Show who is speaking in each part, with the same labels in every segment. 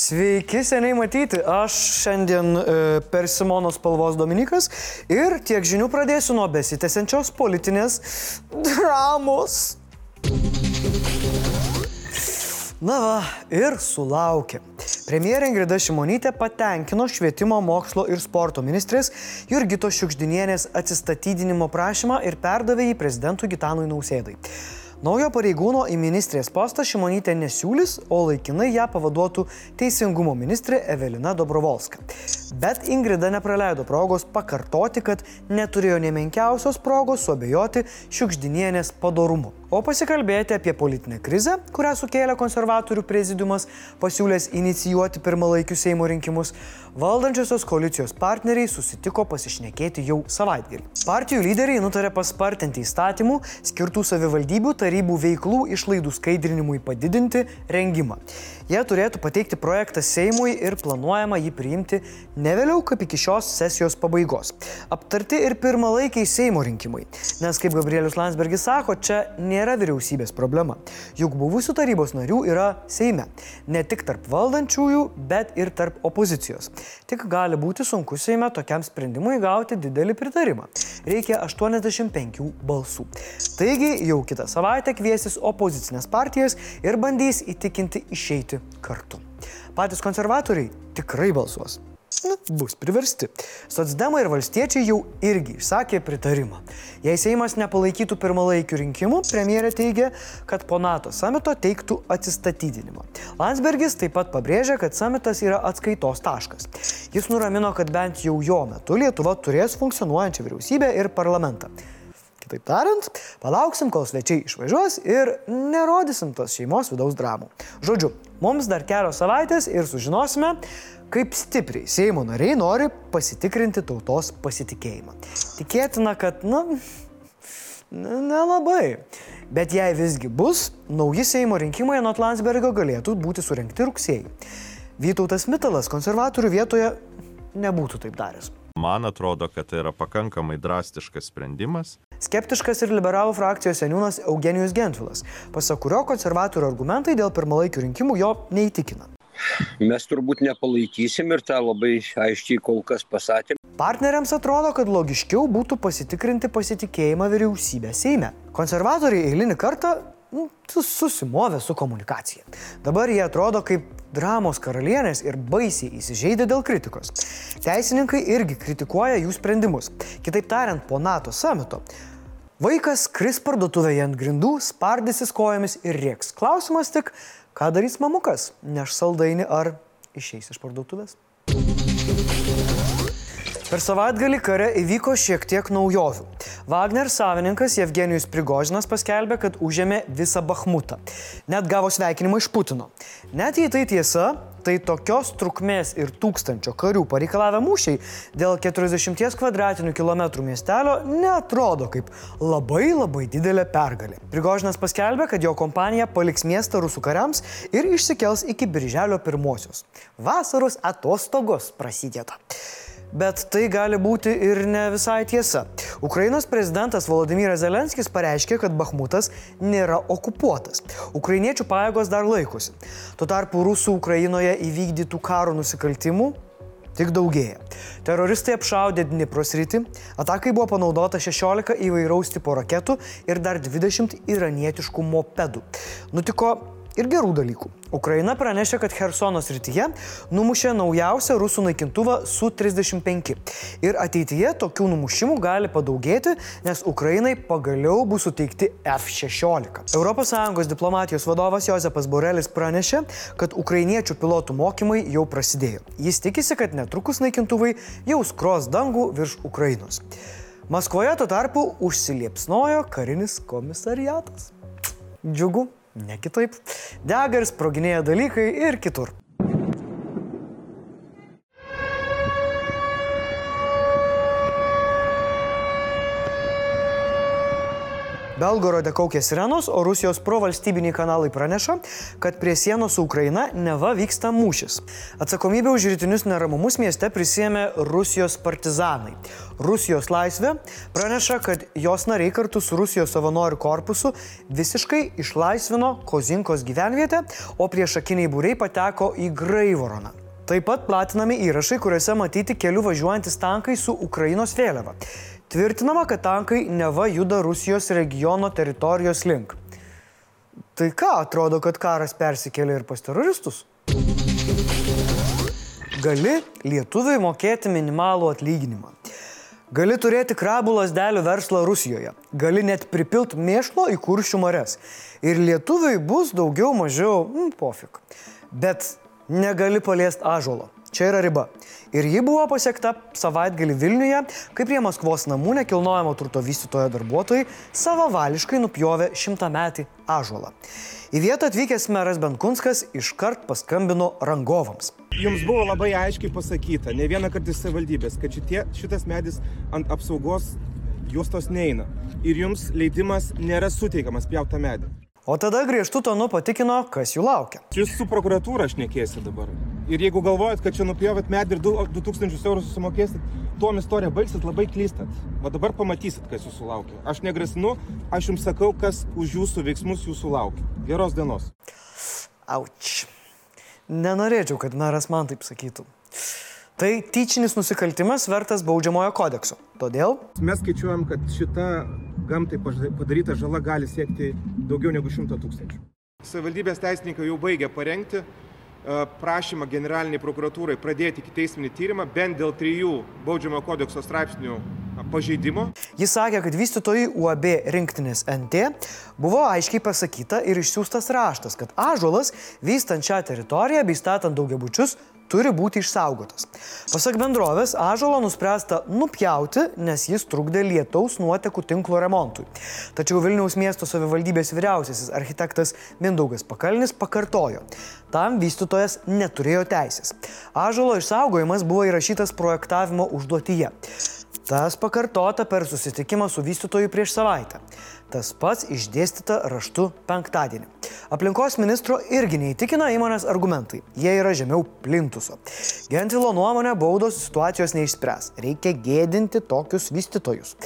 Speaker 1: Sveiki, seniai matyti. Aš šiandien e, per Simonos spalvos Dominikas ir tiek žinių pradėsiu nuo besitęsiančios politinės dramos. Na va, ir sulaukė. Premjerė Ingrida Šimonytė patenkino švietimo, mokslo ir sporto ministrės Jurgito Šiukždinienės atsistatydinimo prašymą ir perdavė jį prezidentui Gitanui Nausėdai. Naujo pareigūno į ministrės postą Šimonytė nesiūlys, o laikinai ją pavaduotų teisingumo ministrė Evelina Dobrovolska. Bet Ingrida nepraleido progos pakartoti, kad neturėjo nemenkiausios progos suabejoti šiukždinienės padorumu. O pasikalbėti apie politinę krizę, kurią sukėlė konservatorių prezidiumas, pasiūlęs inicijuoti pirmalaikius Seimo rinkimus, valdančiosios koalicijos partneriai susitiko pasišnekėti jau savaitgalį. Partijų lyderiai nutarė paspartinti įstatymų skirtų savivaldybių tarybų veiklų išlaidų skaidrinimui padidinti rengimą. Jie turėtų pateikti projektą Seimui ir planuojama jį priimti ne vėliau kaip iki šios sesijos pabaigos. Aptarti ir pirmalaikiai Seimo rinkimai. Nes, kaip Gabrielius Landsbergis sako, čia nėra vyriausybės problema. Juk buvusių tarybos narių yra Seime. Ne tik tarp valdančiųjų, bet ir tarp opozicijos. Tik gali būti sunku Seime tokiam sprendimui gauti didelį pritarimą. Reikia 85 balsų. Taigi jau kitą savaitę kviesis opozicinės partijas ir bandys įtikinti išeiti kartu. Patys konservatoriai tikrai balsuos. Na, bus priversti. Sotsdemai ir valstiečiai jau irgi išsakė pritarimą. Jei Seimas nepalaikytų pirmalaikių rinkimų, premjerė teigia, kad po NATO samito teiktų atsistatydinimą. Landsbergis taip pat pabrėžė, kad samitas yra atskaitos taškas. Jis nuramino, kad bent jau jo metu Lietuva turės funkcionuojančią vyriausybę ir parlamentą. Kitaip tariant, palauksim, kol svečiai išvažiuos ir nerodysim tos šeimos vidaus dramų. Žodžiu, mums dar kelios savaitės ir sužinosime, kaip stipriai Seimo nariai nori pasitikrinti tautos pasitikėjimą. Tikėtina, kad, nu, nelabai. Bet jei visgi bus, nauji Seimo rinkimai nuo Landsbergo galėtų būti surinkti rugsėjai. Vytautas Mitalas konservatorių vietoje nebūtų taip daręs.
Speaker 2: Man atrodo, kad tai yra pakankamai drastiškas sprendimas.
Speaker 1: Skeptiškas ir liberalų frakcijos seniūnas Eugenijus Gentvilas, pasak kurio konservatorių argumentai dėl pirmalaikių rinkimų jo neįtikina.
Speaker 3: Mes turbūt nepalaikysim ir tą labai aiškiai kol kas pasakėm.
Speaker 1: Partneriams atrodo, kad logiškiau būtų pasitikrinti pasitikėjimą vyriausybę Seime. Konservatoriai eilinį kartą nu, susimovė su komunikacija. Dabar jie atrodo kaip dramos karalienės ir baisiai įsižeidė dėl kritikos. Teisininkai irgi kritikuoja jų sprendimus. Kitaip tariant, po NATO samito. Vaikas kris parduotuvėje ant grindų, spardysis kojomis ir rieks. Klausimas tik, ką darys mamukas, neš saldainį ar išeis iš parduotuvės. Per savaitgalį kare įvyko šiek tiek naujovių. Wagner savininkas Evgenijus Prigožinas paskelbė, kad užėmė visą Bahmutą. Net gavo sveikinimą iš Putino. Net jei tai tiesa, tai tokios trukmės ir tūkstančio karių pareikalavę mūšiai dėl 40 kvadratinių kilometrų miestelio netrodo kaip labai labai didelė pergalė. Prigožinas paskelbė, kad jo kompanija paliks miestą rusų kariams ir išsikels iki birželio pirmosios. Vasaros atostogos prasideda. Bet tai gali būti ir ne visai tiesa. Ukrainos prezidentas Volodymyras Zelenskis pareiškė, kad Bakhmutas nėra okupuotas. Ukrainiečių pajėgos dar laikosi. Tuo tarpu rusų Ukrainoje įvykdytų karo nusikaltimų tik daugėja. Teroristai apšaudė Dnipros rytį, atakai buvo panaudota 16 įvairaus tipo raketų ir dar 20 iranietiškų mopedų. Nutiko ir gerų dalykų. Ukraina pranešė, kad Hersono srityje numušė naujausią rusų naikintuvą Su-35. Ir ateityje tokių numušimų gali padaugėti, nes Ukrainai pagaliau bus suteikti F-16. ES diplomatijos vadovas Jozepas Borelis pranešė, kad ukrainiečių pilotų mokymai jau prasidėjo. Jis tikisi, kad netrukus naikintuvai jau skros dangų virš Ukrainos. Maskvoje tuo tarpu užsiliepsnojo karinis komisariatas. Džiugu. Ne kitaip. Dega ir sproginėja dalykai ir kitur. Belgorode kaukė sirenos, o Rusijos provalstybiniai kanalai praneša, kad prie sienos su Ukraina neva vyksta mūšis. Atsakomybę už rytinius neramumus mieste prisėmė Rusijos partizanai. Rusijos laisvė praneša, kad jos nariai kartu su Rusijos savanorių korpusu visiškai išlaisvino Kozinkos gyvenvietę, o priešakiniai būriai pateko į Graivoroną. Taip pat platinami įrašai, kuriuose matyti kelių važiuojantis tankai su Ukrainos vėliava. Tvirtinama, kad tankai neva juda Rusijos regiono teritorijos link. Tai ką, atrodo, kad karas persikėlė ir pas teroristus? Gali lietuviai mokėti minimalų atlyginimą. Gali turėti krabų lasdelių verslą Rusijoje. Gali net pripilt mėšlo į kuršių mares. Ir lietuviai bus daugiau mažiau, mm, pofik. Bet negali paliesti ažuolo. Čia yra riba. Ir ji buvo pasiekta savaitgalį Vilniuje, kai prie Maskvos namų nekilnojamo turto vystytojo darbuotojai savavališkai nupjovė šimtametį ažuolą. Į vietą atvykęs meras Benkunskas iškart paskambino rangovams.
Speaker 4: Jums buvo labai aiškiai pasakyta, ne vieną kartą iš savivaldybės, kad šitie, šitas medis ant apsaugos juostos neina. Ir jums leidimas nėra suteikiamas pjautą medį.
Speaker 1: O tada griežtų tonu patikino, kas jų laukia.
Speaker 4: Jūs su prokuratūra šnekėsit dabar. Ir jeigu galvojat, kad čia nupjovėt medį ir 2000 eurų susimokėsit, tuom istoriją baigsit, labai klystat. Va dabar pamatysit, kas jūsų laukia. Aš negrasinu, aš jums sakau, kas už jūsų veiksmus jūsų laukia. Geros dienos.
Speaker 1: Auč. Nenorėčiau, kad meras man taip sakytų. Tai tyčinis nusikaltimas vertas baudžiamojo kodekso. Todėl
Speaker 4: Mes skaičiuojam, kad šita gamtai padaryta žala gali siekti daugiau negu 100 tūkstančių. Savivaldybės teisininkai jau baigė parengti prašymą generaliniai prokuratūrai pradėti iki teisminį tyrimą bent dėl trijų baudžiamojo kodekso straipsnių pažeidimo.
Speaker 1: Jis sakė, kad vystytojai UAB rinktinės NT buvo aiškiai pasakyta ir išsiųstas raštas, kad ažuolas vystant šią teritoriją bei statant daugiabučius turi būti išsaugotas. Pasak bendrovės, ažuolą nuspręsta nupjauti, nes jis trukdė lietaus nuotekų tinklo remontui. Tačiau Vilniaus miesto savivaldybės vyriausiasis architektas Mindaugas Pakalnis pakartojo, tam vystytojas neturėjo teisės. Ažuolo išsaugojimas buvo įrašytas projektavimo užduotyje. Tas pakartota per susitikimą su vystytoju prieš savaitę. Tas pats išdėstyta raštu penktadienį. Aplinkos ministro irgi neįtikina įmonės argumentai. Jie yra žemiau plintuso. Gentvilo nuomonė baudos situacijos neišspręs. Reikia gėdinti tokius vystytojus.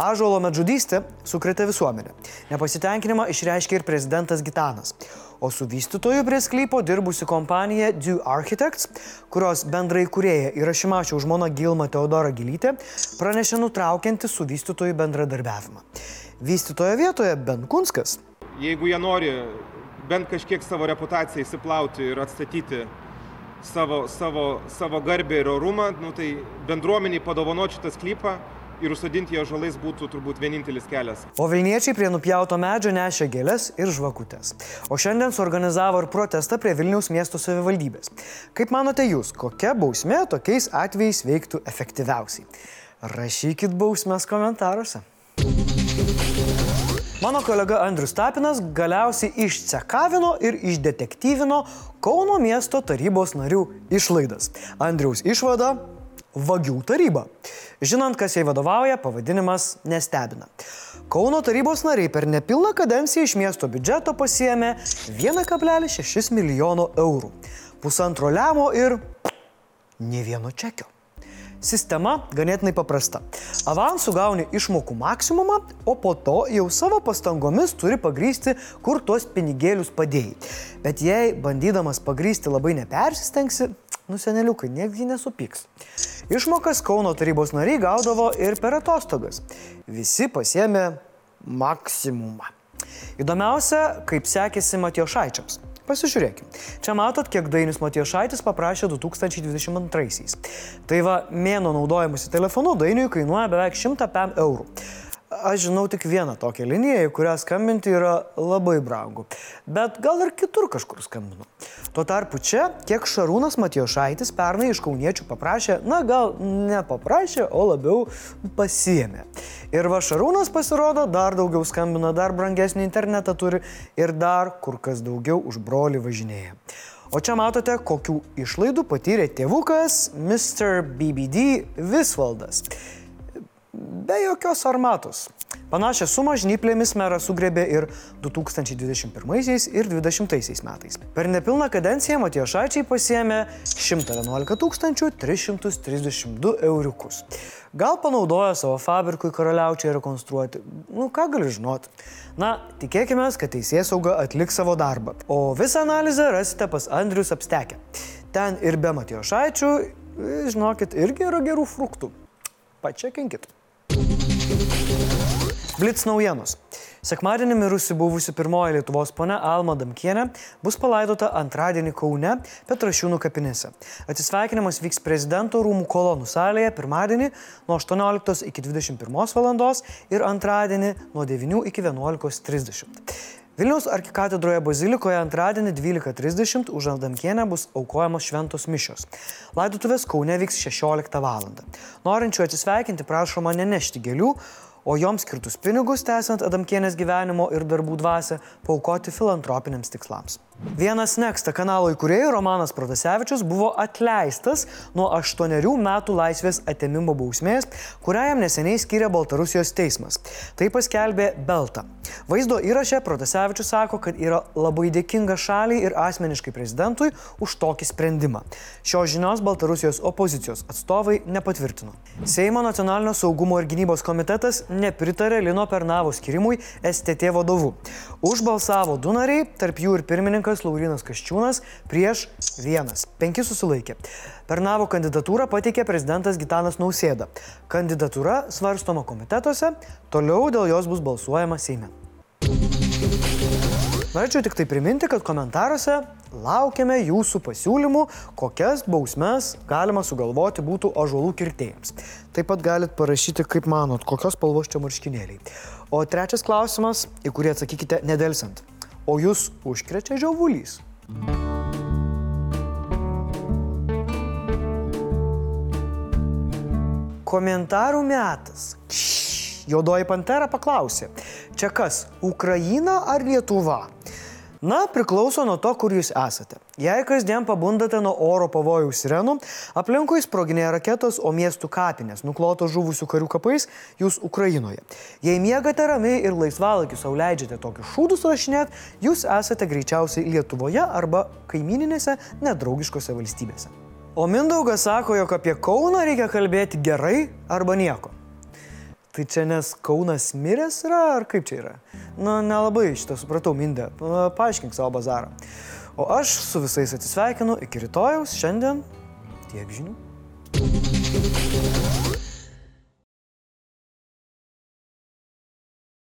Speaker 1: Ažuolo medžudystė sukrėtė visuomenę. Nepasitenkinimą išreiškė ir prezidentas Gitanas. O su vystytoju prie sklypo dirbusi kompanija Dew Architects, kurios bendrai kurėja yra Šimačio žmona Gilma Teodora Gilytė, pranešė nutraukianti su vystytoju bendradarbiavimą. Vystytojo vietoje Benkunskas
Speaker 4: Jeigu jie nori bent kažkiek savo reputaciją įsiplauti ir atstatyti savo, savo, savo garbę ir orumą, nu, tai bendruomeniai padovanoti šitą sklypą ir užsodinti jo žalais būtų turbūt vienintelis kelias.
Speaker 1: O Vilniečiai prie nupjauto medžio nešė gėlės ir žvakutės. O šiandien suorganizavo ir protestą prie Vilniaus miesto savivaldybės. Kaip manote jūs, kokia bausmė tokiais atvejais veiktų efektyviausiai? Rašykit bausmės komentaruose. Mano kolega Andrius Tapinas galiausiai išcekavino ir išdetektyvino Kauno miesto tarybos narių išlaidas. Andriaus išvada - vagių taryba. Žinant, kas jai vadovauja, pavadinimas nestebina. Kauno tarybos nariai per nepilną kadenciją iš miesto biudžeto pasiemė 1,6 milijono eurų. Pusantro lemo ir ne vieno čekio. Sistema ganėtinai paprasta. Avansų gauni išmokų maksimumą, o po to jau savo pastangomis turi pagrysti, kur tuos pinigėlius padėjai. Bet jei bandydamas pagrysti labai nepersistengsi, nuseneliukai, nieks jį nesupyks. Išmokas Kauno tarybos nariai gaudavo ir per atostogas. Visi pasiemė maksimumą. Įdomiausia, kaip sekėsi Matijošaičiams. Pasižiūrėkime. Čia matot, kiek Dainis Matijošaitis paprašė 2022-aisiais. Tai va, mėno naudojimusi telefonu Dainiui kainuoja beveik 100 pem eurų. Aš žinau tik vieną tokią liniją, į kurią skambinti yra labai brangu. Bet gal ir kitur kažkur skambinu. Tuo tarpu čia, kiek Šarūnas Matijošaitis pernai iš kauniečių paprašė, na gal ne paprašė, o labiau pasiemė. Ir va Šarūnas pasirodo, dar daugiau skambina, dar brangesnį internetą turi ir dar kur kas daugiau už brolį važinėja. O čia matote, kokių išlaidų patyrė tėvukas Mr. BBD Visvaldas. Be jokios armatos. Panašią sumą žnyplėmis meras sugrebė ir 2021 ir 2020 metais. Per nepilną kadenciją Matijošaičiai pasiemė 111 332 euriukus. Gal panaudojo savo fabrikui karaliaučiai rekonstruoti. Nu, ką gali žinoti. Na, tikėkime, kad teisės sauga atliks savo darbą. O visą analizę rasite pas Andrius apstekę. Ten ir be Matijošaičių, žinokit, irgi yra gerų fruktų. Pačiakinkit. Blitz naujienos. Sekmadienį mirusi buvusi pirmoji Lietuvos ponia Alma Damkienė bus palaidota antradienį Kaune Petrašiūnų kapinėse. Atsisveikinimas vyks prezidento rūmų kolonų salėje pirmadienį nuo 18 iki 21 val. ir antradienį nuo 9 iki 11.30. Vilniaus arkikatedroje bazilikoje antradienį 12.30 už Aldamkienę bus aukojamos šventos mišios. Laidotuvės Kaune vyks 16 val. Norinčių atsisveikinti prašoma nenešti gėlių, o joms skirtus pinigus, tęsiant Adamkienės gyvenimo ir darbų dvasę, paukoti filantropiniams tikslams. Vienas Next kanalo įkūrėjų Romanas Protasevičius buvo atleistas nuo 8 metų laisvės atėmimo bausmės, kurią jam neseniai skyrė Baltarusijos teismas. Tai paskelbė Belta. Vaizdo įraše Protasevičius sako, kad yra labai dėkinga šaliai ir asmeniškai prezidentui už tokį sprendimą. Šios žinios Baltarusijos opozicijos atstovai nepatvirtino. Seimo nacionalinio saugumo ir gynybos komitetas nepritarė Lino Pernavo skirimui STT vadovu. Užbalsavo du nariai, tarp jų ir pirmininkas Laurinas Kaščiūnas prieš vienas. Penki susilaikė. Pernavo kandidatūrą pateikė prezidentas Gitanas Nausėda. Kandidatūra svarstoma komitetuose, toliau dėl jos bus balsuojama Seime. Norėčiau tik tai priminti, kad komentaruose laukiame jūsų pasiūlymų, kokias bausmes galima sugalvoti būtų ažuolų kirtėjams. Taip pat galit parašyti, kaip manot, kokios spalvos čia marškinėliai. O trečias klausimas, į kurį atsakykite nedelsant o jūs užkrečia žiauvulys. Komentarų metas. Jodoji pantera paklausė, čia kas, Ukraina ar Lietuva? Na, priklauso nuo to, kur jūs esate. Jei kasdien pabundate nuo oro pavojaus sirenų, aplinkui sproginėja raketos, o miestų kapinės nuklotos žuvusių karių kapais, jūs Ukrainoje. Jei miegate ramiai ir laisvalaikiu sauliaidžiate tokius šūdus rašinėt, jūs esate greičiausiai Lietuvoje arba kaimininėse nedraugiškose valstybėse. O Mindaugas sako, jog apie Kauną reikia kalbėti gerai arba nieko. Tai čia nes Kaunas miręs yra, ar kaip čia yra? Na, nelabai šitą supratau, Mindė. Paaiškink savo bazarą. O aš su visais atsisveikinu iki rytojaus, šiandien tiek žinių.